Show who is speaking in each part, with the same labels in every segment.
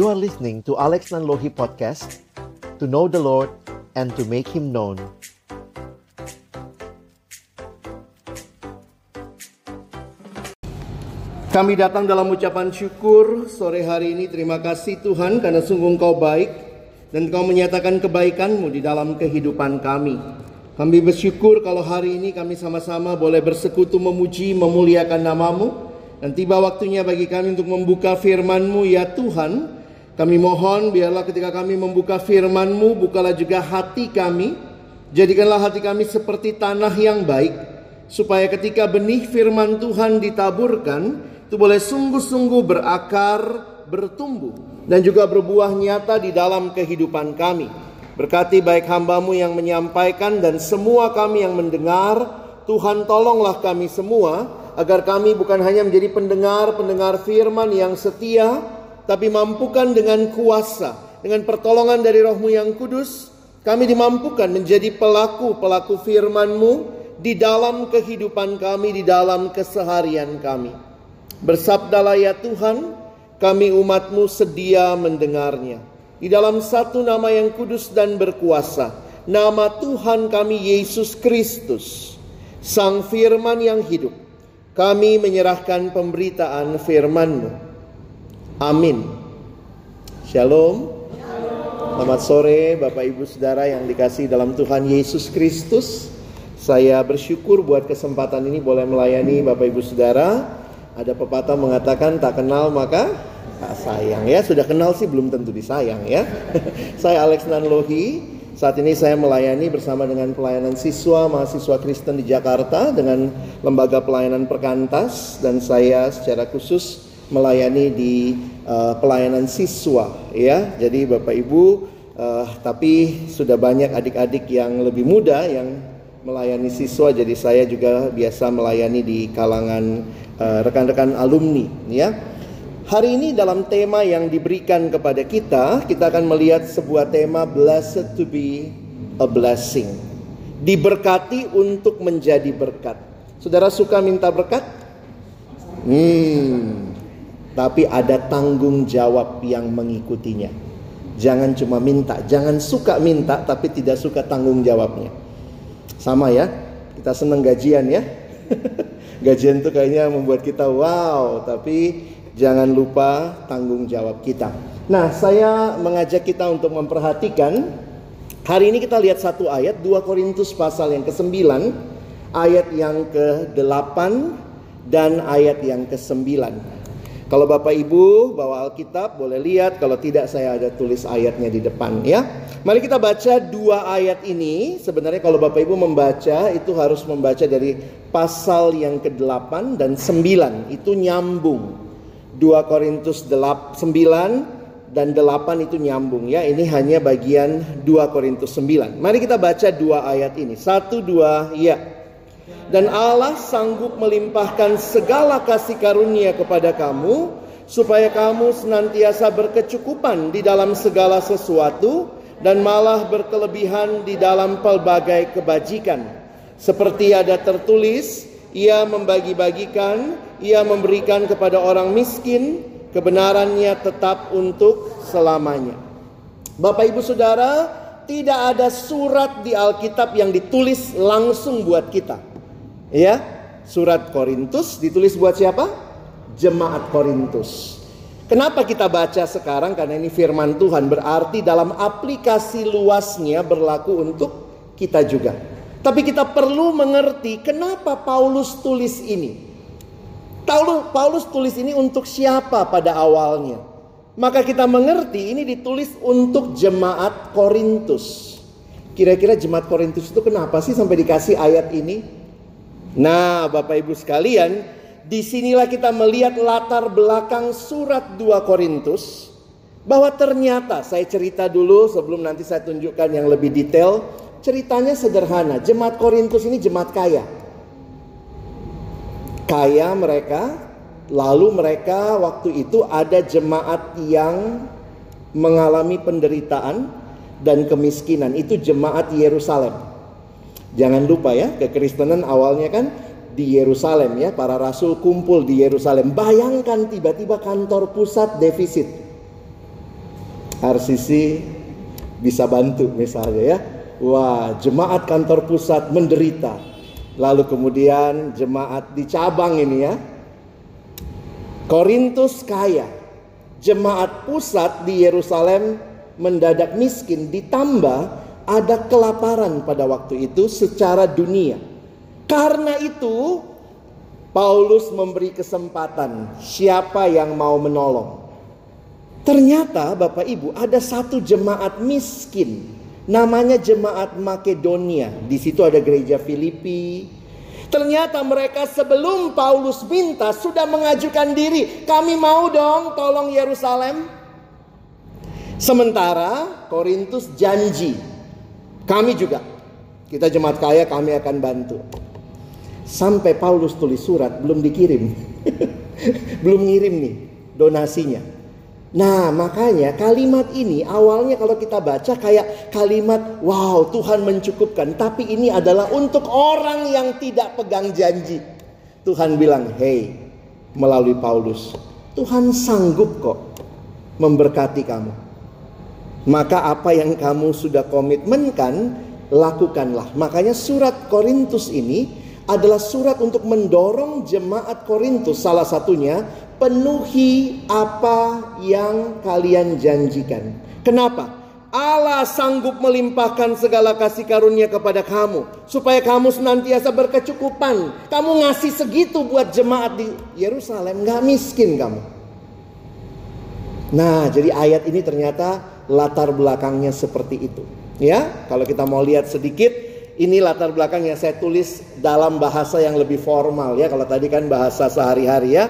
Speaker 1: You are listening to Alex Nanlohi Podcast To know the Lord and to make Him known
Speaker 2: Kami datang dalam ucapan syukur sore hari ini terima kasih Tuhan karena sungguh Engkau baik dan Engkau menyatakan kebaikan-Mu di dalam kehidupan kami. Kami bersyukur kalau hari ini kami sama-sama boleh bersekutu memuji memuliakan namamu dan tiba waktunya bagi kami untuk membuka firman-Mu ya Tuhan. Kami mohon biarlah ketika kami membuka firman-Mu bukalah juga hati kami. Jadikanlah hati kami seperti tanah yang baik supaya ketika benih firman Tuhan ditaburkan itu boleh sungguh-sungguh berakar, bertumbuh, dan juga berbuah nyata di dalam kehidupan kami. Berkati baik hambamu yang menyampaikan dan semua kami yang mendengar, Tuhan tolonglah kami semua, agar kami bukan hanya menjadi pendengar-pendengar firman yang setia, tapi mampukan dengan kuasa, dengan pertolongan dari rohmu yang kudus, kami dimampukan menjadi pelaku-pelaku firman-Mu di dalam kehidupan kami, di dalam keseharian kami. Bersabdalah ya Tuhan, kami umatmu sedia mendengarnya. Di dalam satu nama yang kudus dan berkuasa, nama Tuhan kami Yesus Kristus, Sang Firman yang hidup, kami menyerahkan pemberitaan firman-Mu. Amin. Shalom. Selamat sore Bapak Ibu Saudara yang dikasih dalam Tuhan Yesus Kristus. Saya bersyukur buat kesempatan ini boleh melayani Bapak Ibu Saudara ada pepatah mengatakan tak kenal maka tak sayang ya. Sudah kenal sih belum tentu disayang ya. saya Alex Nanlohi. Saat ini saya melayani bersama dengan pelayanan siswa mahasiswa Kristen di Jakarta dengan lembaga pelayanan perkantas dan saya secara khusus melayani di uh, pelayanan siswa ya. Jadi Bapak Ibu uh, tapi sudah banyak adik-adik yang lebih muda yang melayani siswa jadi saya juga biasa melayani di kalangan Eh, rekan-rekan uh, alumni ya. Hari ini dalam tema yang diberikan kepada kita, kita akan melihat sebuah tema blessed to be a blessing. Diberkati untuk menjadi berkat. Saudara suka minta berkat? Hmm. Tapi ada tanggung jawab yang mengikutinya. Jangan cuma minta, jangan suka minta tapi tidak suka tanggung jawabnya. Sama ya, kita seneng gajian ya. gajian itu kayaknya membuat kita wow, tapi jangan lupa tanggung jawab kita. Nah, saya mengajak kita untuk memperhatikan hari ini kita lihat satu ayat 2 Korintus pasal yang ke-9, ayat yang ke-8 dan ayat yang ke-9. Kalau Bapak Ibu bawa Alkitab boleh lihat, kalau tidak saya ada tulis ayatnya di depan ya. Mari kita baca dua ayat ini. Sebenarnya kalau Bapak Ibu membaca itu harus membaca dari pasal yang ke-8 dan 9 itu nyambung. 2 Korintus 9 dan 8 itu nyambung ya. Ini hanya bagian 2 Korintus 9. Mari kita baca dua ayat ini. Satu dua ya. Dan Allah sanggup melimpahkan segala kasih karunia kepada kamu supaya kamu senantiasa berkecukupan di dalam segala sesuatu dan malah berkelebihan di dalam pelbagai kebajikan. Seperti ada tertulis, ia membagi-bagikan, ia memberikan kepada orang miskin, kebenarannya tetap untuk selamanya. Bapak Ibu Saudara, tidak ada surat di Alkitab yang ditulis langsung buat kita. Ya, surat Korintus ditulis buat siapa? Jemaat Korintus. Kenapa kita baca sekarang? Karena ini firman Tuhan berarti dalam aplikasi luasnya berlaku untuk kita juga. Tapi kita perlu mengerti kenapa Paulus tulis ini. Paulus tulis ini untuk siapa pada awalnya? Maka kita mengerti ini ditulis untuk jemaat Korintus. Kira-kira jemaat Korintus itu kenapa sih sampai dikasih ayat ini? Nah, Bapak Ibu sekalian, di sinilah kita melihat latar belakang surat 2 Korintus bahwa ternyata saya cerita dulu sebelum nanti saya tunjukkan yang lebih detail. Ceritanya sederhana, jemaat Korintus ini jemaat kaya. Kaya mereka, lalu mereka waktu itu ada jemaat yang mengalami penderitaan dan kemiskinan. Itu jemaat Yerusalem. Jangan lupa ya, kekristenan awalnya kan di Yerusalem ya, para rasul kumpul di Yerusalem. Bayangkan tiba-tiba kantor pusat defisit. RCC bisa bantu misalnya ya. Wah, jemaat kantor pusat menderita. Lalu kemudian jemaat di cabang ini ya. Korintus kaya. Jemaat pusat di Yerusalem mendadak miskin ditambah ada kelaparan pada waktu itu secara dunia. Karena itu Paulus memberi kesempatan siapa yang mau menolong. Ternyata Bapak Ibu ada satu jemaat miskin namanya jemaat Makedonia. Di situ ada gereja Filipi. Ternyata mereka sebelum Paulus minta sudah mengajukan diri, kami mau dong tolong Yerusalem. Sementara Korintus janji, kami juga kita jemaat kaya kami akan bantu. Sampai Paulus tulis surat belum dikirim. belum ngirim nih donasinya. Nah, makanya kalimat ini awalnya kalau kita baca kayak kalimat wow, Tuhan mencukupkan, tapi ini adalah untuk orang yang tidak pegang janji. Tuhan bilang, "Hey, melalui Paulus, Tuhan sanggup kok memberkati kamu." Maka apa yang kamu sudah komitmenkan, lakukanlah. Makanya surat Korintus ini adalah surat untuk mendorong jemaat Korintus salah satunya penuhi apa yang kalian janjikan. Kenapa? Allah sanggup melimpahkan segala kasih karunia kepada kamu supaya kamu senantiasa berkecukupan. Kamu ngasih segitu buat jemaat di Yerusalem, nggak miskin kamu. Nah, jadi ayat ini ternyata latar belakangnya seperti itu. Ya, kalau kita mau lihat sedikit, ini latar belakang yang saya tulis dalam bahasa yang lebih formal ya. Kalau tadi kan bahasa sehari-hari ya.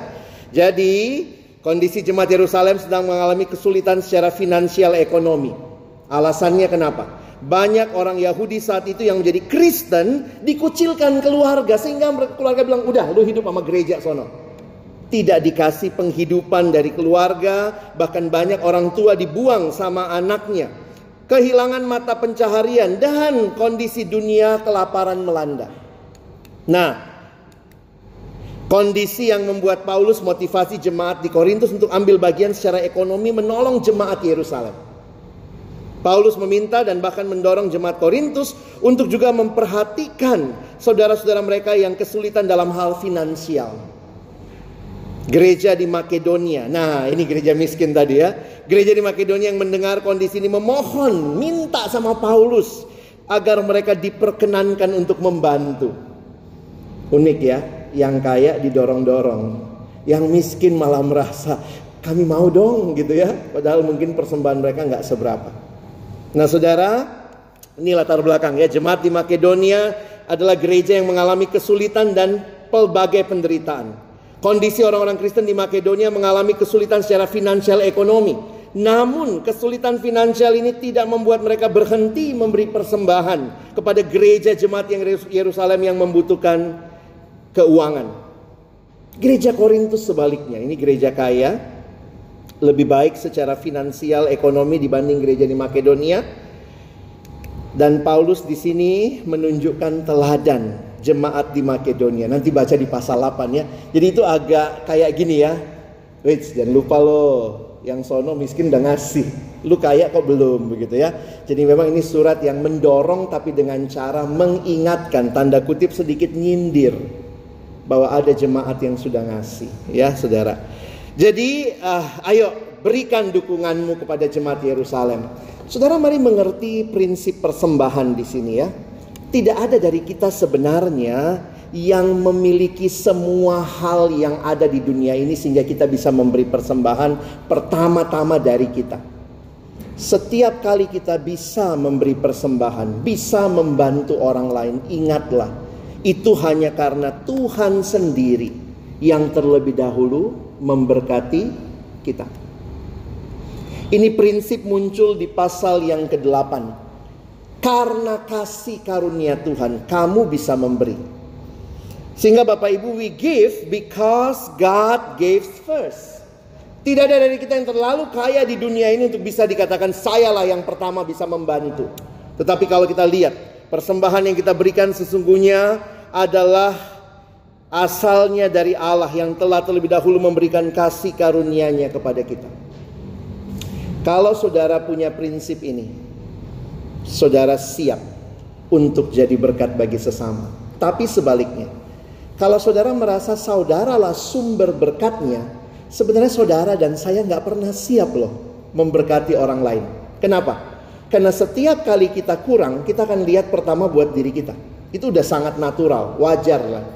Speaker 2: Jadi kondisi jemaat Yerusalem sedang mengalami kesulitan secara finansial ekonomi. Alasannya kenapa? Banyak orang Yahudi saat itu yang menjadi Kristen dikucilkan keluarga sehingga keluarga bilang udah lu hidup sama gereja sono. Tidak dikasih penghidupan dari keluarga, bahkan banyak orang tua dibuang sama anaknya. Kehilangan mata pencaharian dan kondisi dunia kelaparan melanda. Nah, Kondisi yang membuat Paulus motivasi jemaat di Korintus untuk ambil bagian secara ekonomi menolong jemaat Yerusalem. Paulus meminta dan bahkan mendorong jemaat Korintus untuk juga memperhatikan saudara-saudara mereka yang kesulitan dalam hal finansial. Gereja di Makedonia. Nah, ini gereja miskin tadi ya. Gereja di Makedonia yang mendengar kondisi ini memohon, minta sama Paulus agar mereka diperkenankan untuk membantu. Unik ya, yang kaya didorong-dorong, yang miskin malah merasa kami mau dong gitu ya, padahal mungkin persembahan mereka nggak seberapa. Nah saudara, ini latar belakang ya, jemaat di Makedonia adalah gereja yang mengalami kesulitan dan pelbagai penderitaan. Kondisi orang-orang Kristen di Makedonia mengalami kesulitan secara finansial ekonomi. Namun kesulitan finansial ini tidak membuat mereka berhenti memberi persembahan kepada gereja jemaat yang Yerusalem yang membutuhkan keuangan. Gereja Korintus sebaliknya, ini gereja kaya, lebih baik secara finansial ekonomi dibanding gereja di Makedonia. Dan Paulus di sini menunjukkan teladan jemaat di Makedonia. Nanti baca di pasal 8 ya. Jadi itu agak kayak gini ya. Wait, jangan lupa loh, yang sono miskin udah ngasih. Lu kaya kok belum begitu ya. Jadi memang ini surat yang mendorong tapi dengan cara mengingatkan tanda kutip sedikit nyindir bahwa ada jemaat yang sudah ngasih ya saudara. Jadi uh, ayo berikan dukunganmu kepada jemaat Yerusalem. Saudara mari mengerti prinsip persembahan di sini ya. Tidak ada dari kita sebenarnya yang memiliki semua hal yang ada di dunia ini sehingga kita bisa memberi persembahan pertama-tama dari kita. Setiap kali kita bisa memberi persembahan, bisa membantu orang lain, ingatlah itu hanya karena Tuhan sendiri yang terlebih dahulu memberkati kita. Ini prinsip muncul di pasal yang ke-8. Karena kasih karunia Tuhan, kamu bisa memberi. Sehingga Bapak Ibu, we give because God gave first. Tidak ada dari kita yang terlalu kaya di dunia ini untuk bisa dikatakan sayalah yang pertama bisa membantu. Tetapi kalau kita lihat Persembahan yang kita berikan sesungguhnya adalah asalnya dari Allah yang telah terlebih dahulu memberikan kasih karunia-Nya kepada kita. Kalau saudara punya prinsip ini, saudara siap untuk jadi berkat bagi sesama. Tapi sebaliknya, kalau saudara merasa saudaralah sumber berkatnya, sebenarnya saudara dan saya nggak pernah siap loh memberkati orang lain. Kenapa? Karena setiap kali kita kurang, kita akan lihat pertama buat diri kita. Itu udah sangat natural, wajar lah.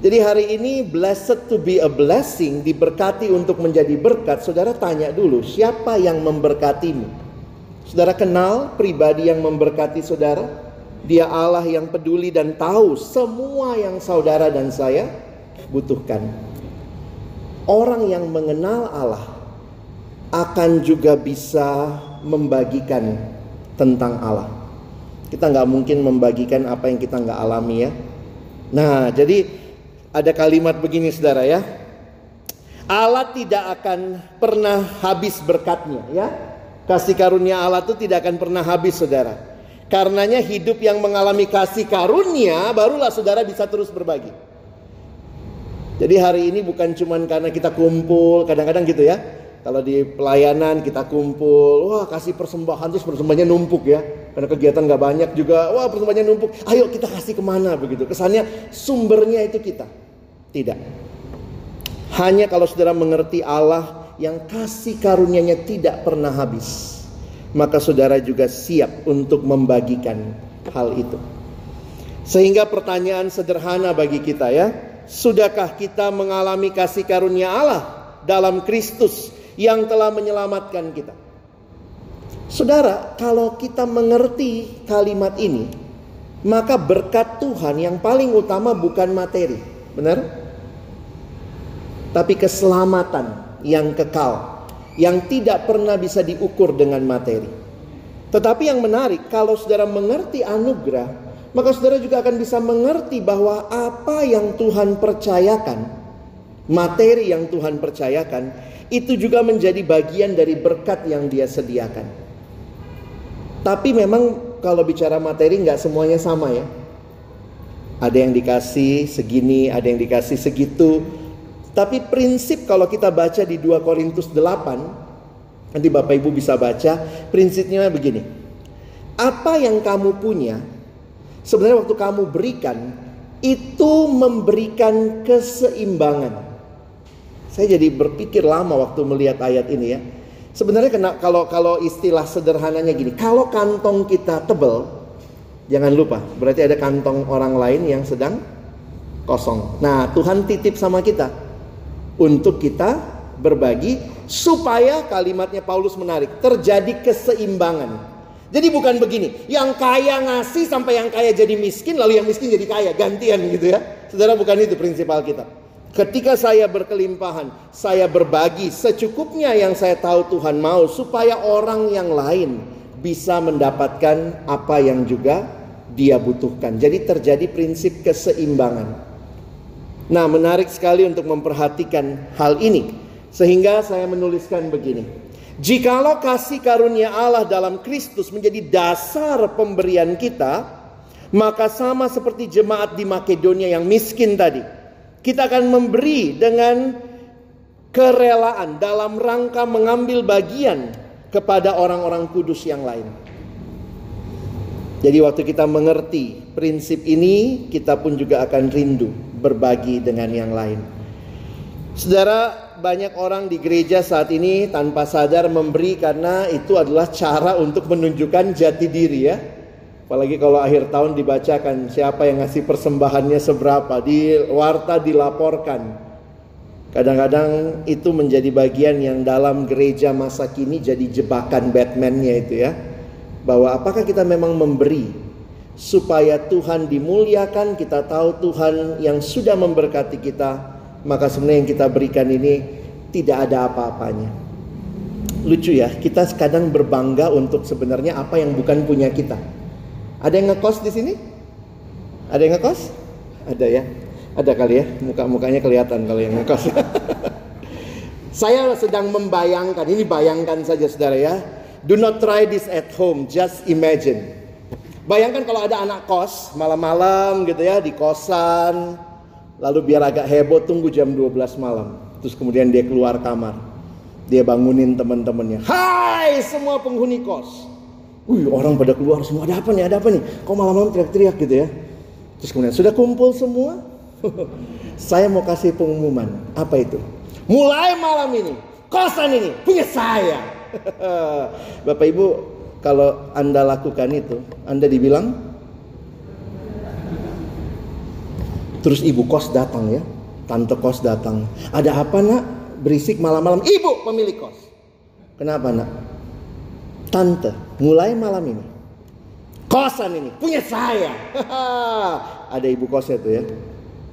Speaker 2: Jadi hari ini blessed to be a blessing, diberkati untuk menjadi berkat. Saudara tanya dulu, siapa yang memberkatimu? Saudara kenal pribadi yang memberkati saudara? Dia Allah yang peduli dan tahu semua yang saudara dan saya butuhkan. Orang yang mengenal Allah akan juga bisa membagikan tentang Allah. Kita nggak mungkin membagikan apa yang kita nggak alami ya. Nah, jadi ada kalimat begini saudara ya. Allah tidak akan pernah habis berkatnya ya. Kasih karunia Allah itu tidak akan pernah habis saudara. Karenanya hidup yang mengalami kasih karunia barulah saudara bisa terus berbagi. Jadi hari ini bukan cuma karena kita kumpul, kadang-kadang gitu ya. Kalau di pelayanan kita kumpul, wah kasih persembahan terus persembahannya numpuk ya. Karena kegiatan nggak banyak juga, wah persembahannya numpuk. Ayo kita kasih ke mana begitu. Kesannya sumbernya itu kita. Tidak. Hanya kalau saudara mengerti Allah yang kasih karunia-Nya tidak pernah habis. Maka saudara juga siap untuk membagikan hal itu. Sehingga pertanyaan sederhana bagi kita ya. Sudahkah kita mengalami kasih karunia Allah dalam Kristus yang telah menyelamatkan kita. Saudara, kalau kita mengerti kalimat ini, maka berkat Tuhan yang paling utama bukan materi, benar? Tapi keselamatan yang kekal, yang tidak pernah bisa diukur dengan materi. Tetapi yang menarik, kalau saudara mengerti anugerah, maka saudara juga akan bisa mengerti bahwa apa yang Tuhan percayakan, materi yang Tuhan percayakan, itu juga menjadi bagian dari berkat yang dia sediakan. Tapi memang kalau bicara materi nggak semuanya sama ya. Ada yang dikasih segini, ada yang dikasih segitu. Tapi prinsip kalau kita baca di 2 Korintus 8, nanti Bapak Ibu bisa baca, prinsipnya begini. Apa yang kamu punya, sebenarnya waktu kamu berikan, itu memberikan keseimbangan. Saya jadi berpikir lama waktu melihat ayat ini ya. Sebenarnya kena, kalau kalau istilah sederhananya gini, kalau kantong kita tebel, jangan lupa, berarti ada kantong orang lain yang sedang kosong. Nah, Tuhan titip sama kita untuk kita berbagi supaya kalimatnya Paulus menarik, terjadi keseimbangan. Jadi bukan begini, yang kaya ngasih sampai yang kaya jadi miskin, lalu yang miskin jadi kaya, gantian gitu ya. Saudara bukan itu prinsipal kita. Ketika saya berkelimpahan, saya berbagi secukupnya yang saya tahu Tuhan mau supaya orang yang lain bisa mendapatkan apa yang juga dia butuhkan. Jadi terjadi prinsip keseimbangan. Nah, menarik sekali untuk memperhatikan hal ini. Sehingga saya menuliskan begini. Jikalau kasih karunia Allah dalam Kristus menjadi dasar pemberian kita, maka sama seperti jemaat di Makedonia yang miskin tadi kita akan memberi dengan kerelaan dalam rangka mengambil bagian kepada orang-orang kudus yang lain. Jadi waktu kita mengerti prinsip ini, kita pun juga akan rindu berbagi dengan yang lain. Saudara, banyak orang di gereja saat ini tanpa sadar memberi karena itu adalah cara untuk menunjukkan jati diri ya. Apalagi kalau akhir tahun dibacakan siapa yang ngasih persembahannya seberapa, di warta dilaporkan. Kadang-kadang itu menjadi bagian yang dalam gereja masa kini jadi jebakan Batman-nya itu ya. Bahwa apakah kita memang memberi supaya Tuhan dimuliakan, kita tahu Tuhan yang sudah memberkati kita, maka sebenarnya yang kita berikan ini tidak ada apa-apanya. Lucu ya, kita kadang berbangga untuk sebenarnya apa yang bukan punya kita. Ada yang ngekos di sini? Ada yang ngekos? Ada ya. Ada kali ya, muka-mukanya kelihatan kalau yang ngekos. Saya sedang membayangkan, ini bayangkan saja saudara ya. Do not try this at home, just imagine. Bayangkan kalau ada anak kos malam-malam gitu ya di kosan, lalu biar agak heboh tunggu jam 12 malam. Terus kemudian dia keluar kamar. Dia bangunin teman-temannya. Hai semua penghuni kos. Wih orang pada keluar semua ada apa nih ada apa nih? Kok malam-malam teriak-teriak gitu ya? Terus kemudian sudah kumpul semua? saya mau kasih pengumuman. Apa itu? Mulai malam ini kosan ini punya saya. Bapak Ibu kalau Anda lakukan itu, Anda dibilang Terus ibu kos datang ya, tante kos datang. Ada apa nak? Berisik malam-malam. Ibu pemilik kos. Kenapa nak? Tante, mulai malam ini. Kosan ini punya saya. Ada ibu kosnya tuh ya.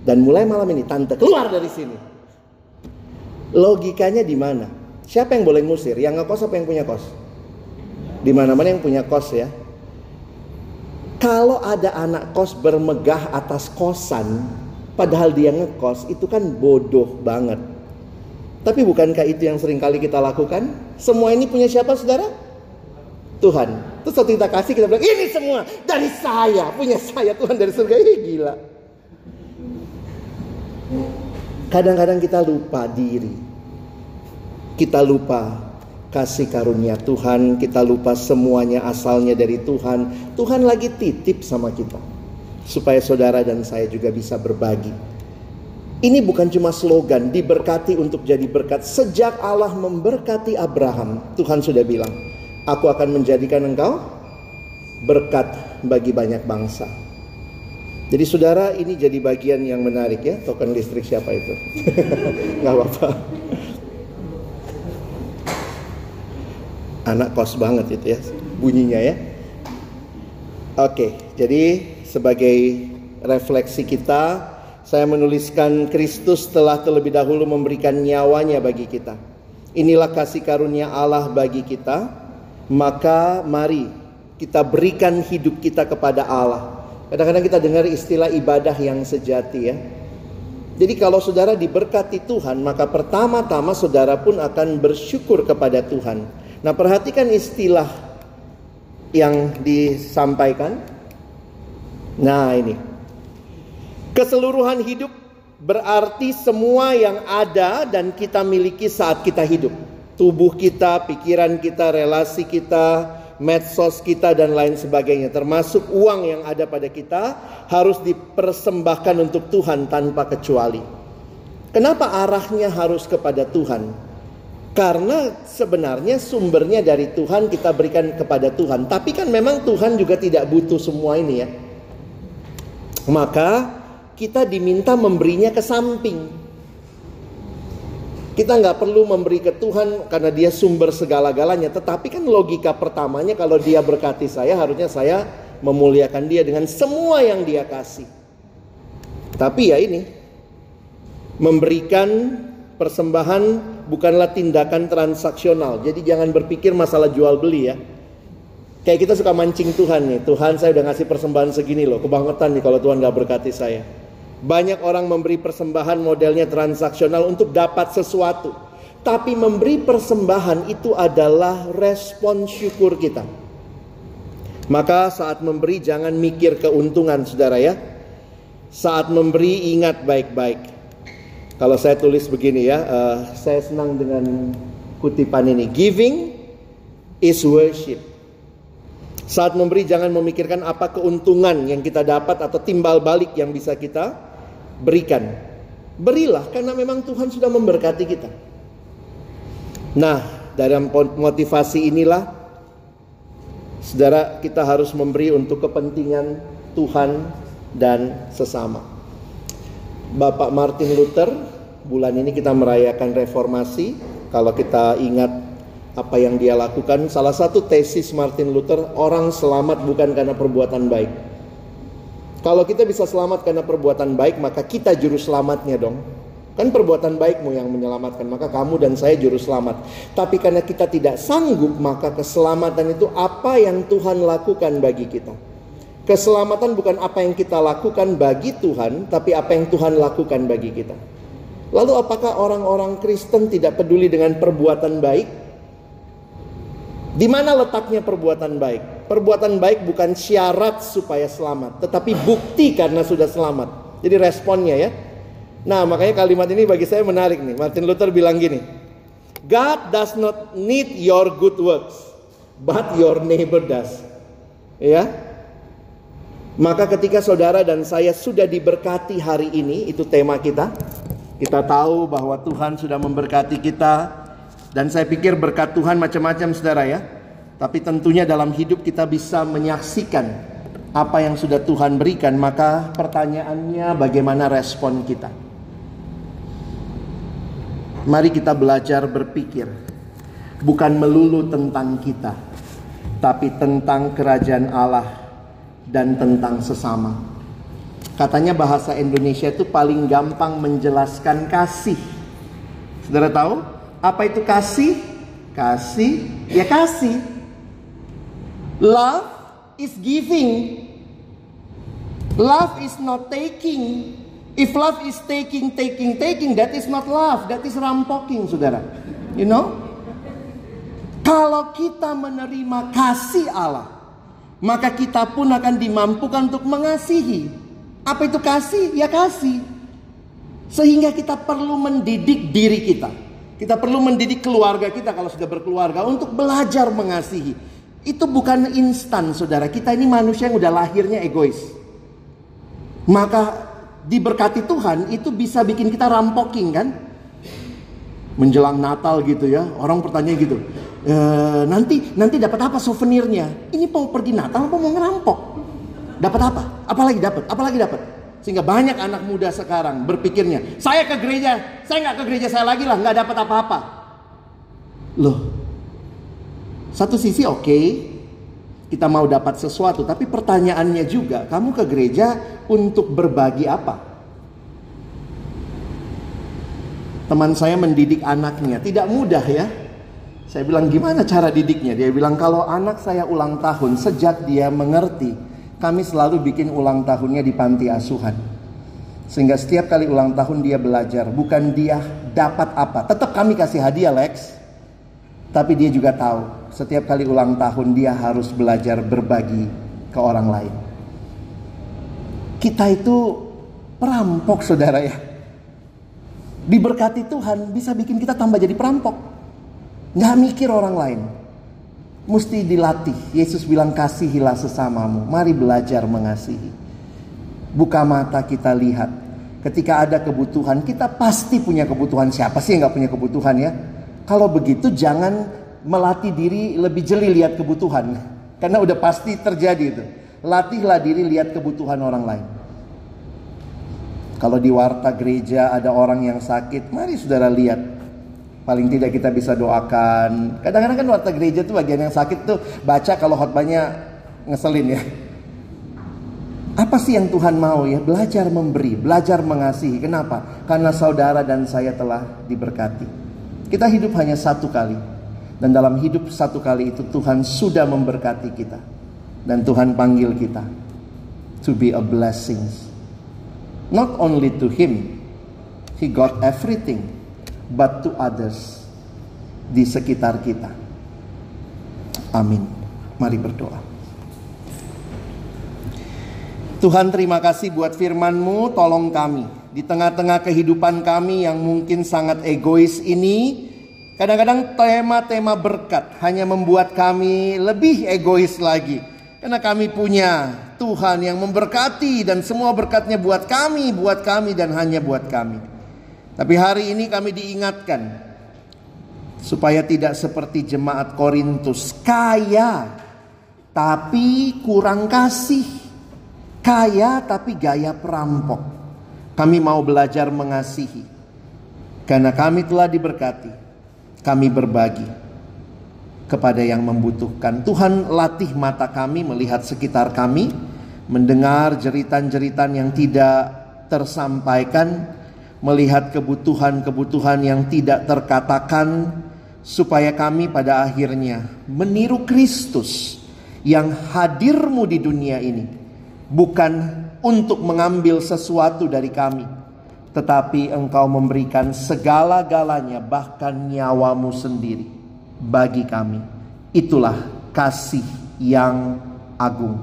Speaker 2: Dan mulai malam ini tante keluar dari sini. Logikanya di mana? Siapa yang boleh ngusir? Yang ngekos apa yang punya kos? Di mana-mana yang punya kos ya. Kalau ada anak kos bermegah atas kosan, padahal dia ngekos, itu kan bodoh banget. Tapi bukankah itu yang sering kali kita lakukan? Semua ini punya siapa saudara? Tuhan. Terus waktu kita kasih kita bilang, ini semua dari saya, punya saya Tuhan dari surga. Ini gila. Kadang-kadang kita lupa diri. Kita lupa kasih karunia Tuhan, kita lupa semuanya asalnya dari Tuhan. Tuhan lagi titip sama kita. Supaya saudara dan saya juga bisa berbagi. Ini bukan cuma slogan, diberkati untuk jadi berkat. Sejak Allah memberkati Abraham, Tuhan sudah bilang, Aku akan menjadikan engkau berkat bagi banyak bangsa. Jadi saudara ini jadi bagian yang menarik ya, token listrik siapa itu? Gak apa-apa. Anak kos banget itu ya bunyinya ya. Oke, jadi sebagai refleksi kita, saya menuliskan Kristus telah terlebih dahulu memberikan nyawanya bagi kita. Inilah kasih karunia Allah bagi kita, maka mari kita berikan hidup kita kepada Allah. Kadang-kadang kita dengar istilah ibadah yang sejati ya. Jadi kalau saudara diberkati Tuhan, maka pertama-tama saudara pun akan bersyukur kepada Tuhan. Nah, perhatikan istilah yang disampaikan. Nah, ini. Keseluruhan hidup berarti semua yang ada dan kita miliki saat kita hidup. Tubuh kita, pikiran kita, relasi kita, medsos kita dan lain sebagainya termasuk uang yang ada pada kita harus dipersembahkan untuk Tuhan tanpa kecuali. Kenapa arahnya harus kepada Tuhan? Karena sebenarnya sumbernya dari Tuhan kita berikan kepada Tuhan. Tapi kan memang Tuhan juga tidak butuh semua ini ya. Maka kita diminta memberinya ke samping. Kita nggak perlu memberi ke Tuhan karena dia sumber segala-galanya. Tetapi kan logika pertamanya kalau dia berkati saya harusnya saya memuliakan dia dengan semua yang dia kasih. Tapi ya ini memberikan persembahan bukanlah tindakan transaksional. Jadi jangan berpikir masalah jual beli ya. Kayak kita suka mancing Tuhan nih. Tuhan saya udah ngasih persembahan segini loh. Kebangetan nih kalau Tuhan gak berkati saya. Banyak orang memberi persembahan modelnya transaksional untuk dapat sesuatu. Tapi memberi persembahan itu adalah respon syukur kita. Maka saat memberi jangan mikir keuntungan saudara ya. Saat memberi ingat baik-baik kalau saya tulis begini ya, uh, saya senang dengan kutipan ini. Giving is worship. Saat memberi jangan memikirkan apa keuntungan yang kita dapat atau timbal balik yang bisa kita berikan. Berilah karena memang Tuhan sudah memberkati kita. Nah, dalam motivasi inilah Saudara, kita harus memberi untuk kepentingan Tuhan dan sesama. Bapak Martin Luther bulan ini kita merayakan reformasi. Kalau kita ingat apa yang dia lakukan salah satu tesis Martin Luther orang selamat bukan karena perbuatan baik. Kalau kita bisa selamat karena perbuatan baik maka kita juru selamatnya dong. Kan perbuatan baikmu yang menyelamatkan maka kamu dan saya juru selamat. Tapi karena kita tidak sanggup maka keselamatan itu apa yang Tuhan lakukan bagi kita Keselamatan bukan apa yang kita lakukan bagi Tuhan, tapi apa yang Tuhan lakukan bagi kita. Lalu apakah orang-orang Kristen tidak peduli dengan perbuatan baik? Di mana letaknya perbuatan baik? Perbuatan baik bukan syarat supaya selamat, tetapi bukti karena sudah selamat. Jadi responnya ya. Nah, makanya kalimat ini bagi saya menarik nih. Martin Luther bilang gini. God does not need your good works, but your neighbor does. Ya. Maka ketika saudara dan saya sudah diberkati hari ini, itu tema kita. Kita tahu bahwa Tuhan sudah memberkati kita dan saya pikir berkat Tuhan macam-macam saudara ya. Tapi tentunya dalam hidup kita bisa menyaksikan apa yang sudah Tuhan berikan, maka pertanyaannya bagaimana respon kita? Mari kita belajar berpikir bukan melulu tentang kita, tapi tentang kerajaan Allah dan tentang sesama. Katanya bahasa Indonesia itu paling gampang menjelaskan kasih. Saudara tahu apa itu kasih? Kasih ya kasih. Love is giving. Love is not taking. If love is taking, taking, taking, that is not love, that is rampoking, saudara. You know? Kalau kita menerima kasih Allah, maka kita pun akan dimampukan untuk mengasihi. Apa itu kasih? Ya kasih. Sehingga kita perlu mendidik diri kita. Kita perlu mendidik keluarga kita kalau sudah berkeluarga untuk belajar mengasihi. Itu bukan instan, saudara. Kita ini manusia yang udah lahirnya egois. Maka diberkati Tuhan itu bisa bikin kita rampoking kan? Menjelang Natal gitu ya, orang bertanya gitu. E, nanti nanti dapat apa souvenirnya? Ini mau pergi Natal apa mau ngerampok? Dapat apa? Apalagi dapat? Apalagi dapat? Sehingga banyak anak muda sekarang berpikirnya, saya ke gereja, saya nggak ke gereja saya lagi lah, nggak dapat apa-apa. Loh, satu sisi oke, okay, kita mau dapat sesuatu, tapi pertanyaannya juga, kamu ke gereja untuk berbagi apa? Teman saya mendidik anaknya, tidak mudah ya. Saya bilang gimana cara didiknya? Dia bilang kalau anak saya ulang tahun sejak dia mengerti, kami selalu bikin ulang tahunnya di panti asuhan. Sehingga setiap kali ulang tahun dia belajar, bukan dia dapat apa. Tetap kami kasih hadiah Lex. Tapi dia juga tahu, setiap kali ulang tahun dia harus belajar berbagi ke orang lain. Kita itu perampok saudara ya diberkati Tuhan bisa bikin kita tambah jadi perampok. Nggak mikir orang lain. Mesti dilatih. Yesus bilang kasihilah sesamamu. Mari belajar mengasihi. Buka mata kita lihat. Ketika ada kebutuhan, kita pasti punya kebutuhan. Siapa sih yang nggak punya kebutuhan ya? Kalau begitu jangan melatih diri lebih jeli lihat kebutuhan. Karena udah pasti terjadi itu. Latihlah diri lihat kebutuhan orang lain. Kalau di warta gereja ada orang yang sakit, mari saudara lihat. Paling tidak kita bisa doakan. Kadang-kadang kan warta gereja tuh bagian yang sakit tuh baca kalau khotbahnya ngeselin ya. Apa sih yang Tuhan mau ya? Belajar memberi, belajar mengasihi. Kenapa? Karena saudara dan saya telah diberkati. Kita hidup hanya satu kali. Dan dalam hidup satu kali itu Tuhan sudah memberkati kita. Dan Tuhan panggil kita to be a blessing Not only to him, he got everything, but to others di sekitar kita. Amin. Mari berdoa. Tuhan terima kasih buat firman-Mu, tolong kami. Di tengah-tengah kehidupan kami yang mungkin sangat egois ini, kadang-kadang tema-tema berkat hanya membuat kami lebih egois lagi. Karena kami punya Tuhan yang memberkati dan semua berkatnya buat kami, buat kami dan hanya buat kami. Tapi hari ini kami diingatkan supaya tidak seperti jemaat Korintus kaya tapi kurang kasih. Kaya tapi gaya perampok. Kami mau belajar mengasihi. Karena kami telah diberkati. Kami berbagi kepada yang membutuhkan. Tuhan latih mata kami melihat sekitar kami, mendengar jeritan-jeritan yang tidak tersampaikan, melihat kebutuhan-kebutuhan yang tidak terkatakan, supaya kami pada akhirnya meniru Kristus yang hadirmu di dunia ini, bukan untuk mengambil sesuatu dari kami, tetapi engkau memberikan segala-galanya, bahkan nyawamu sendiri bagi kami. Itulah kasih yang agung.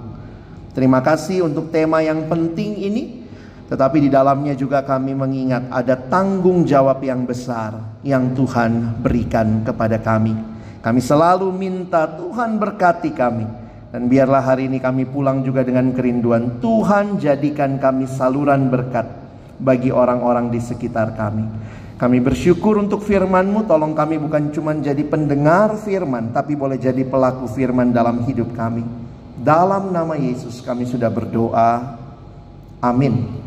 Speaker 2: Terima kasih untuk tema yang penting ini. Tetapi di dalamnya juga kami mengingat ada tanggung jawab yang besar yang Tuhan berikan kepada kami. Kami selalu minta Tuhan berkati kami. Dan biarlah hari ini kami pulang juga dengan kerinduan. Tuhan jadikan kami saluran berkat bagi orang-orang di sekitar kami. Kami bersyukur untuk firman-Mu, tolong kami bukan cuma jadi pendengar firman, tapi boleh jadi pelaku firman dalam hidup kami. Dalam nama Yesus kami sudah berdoa. Amin.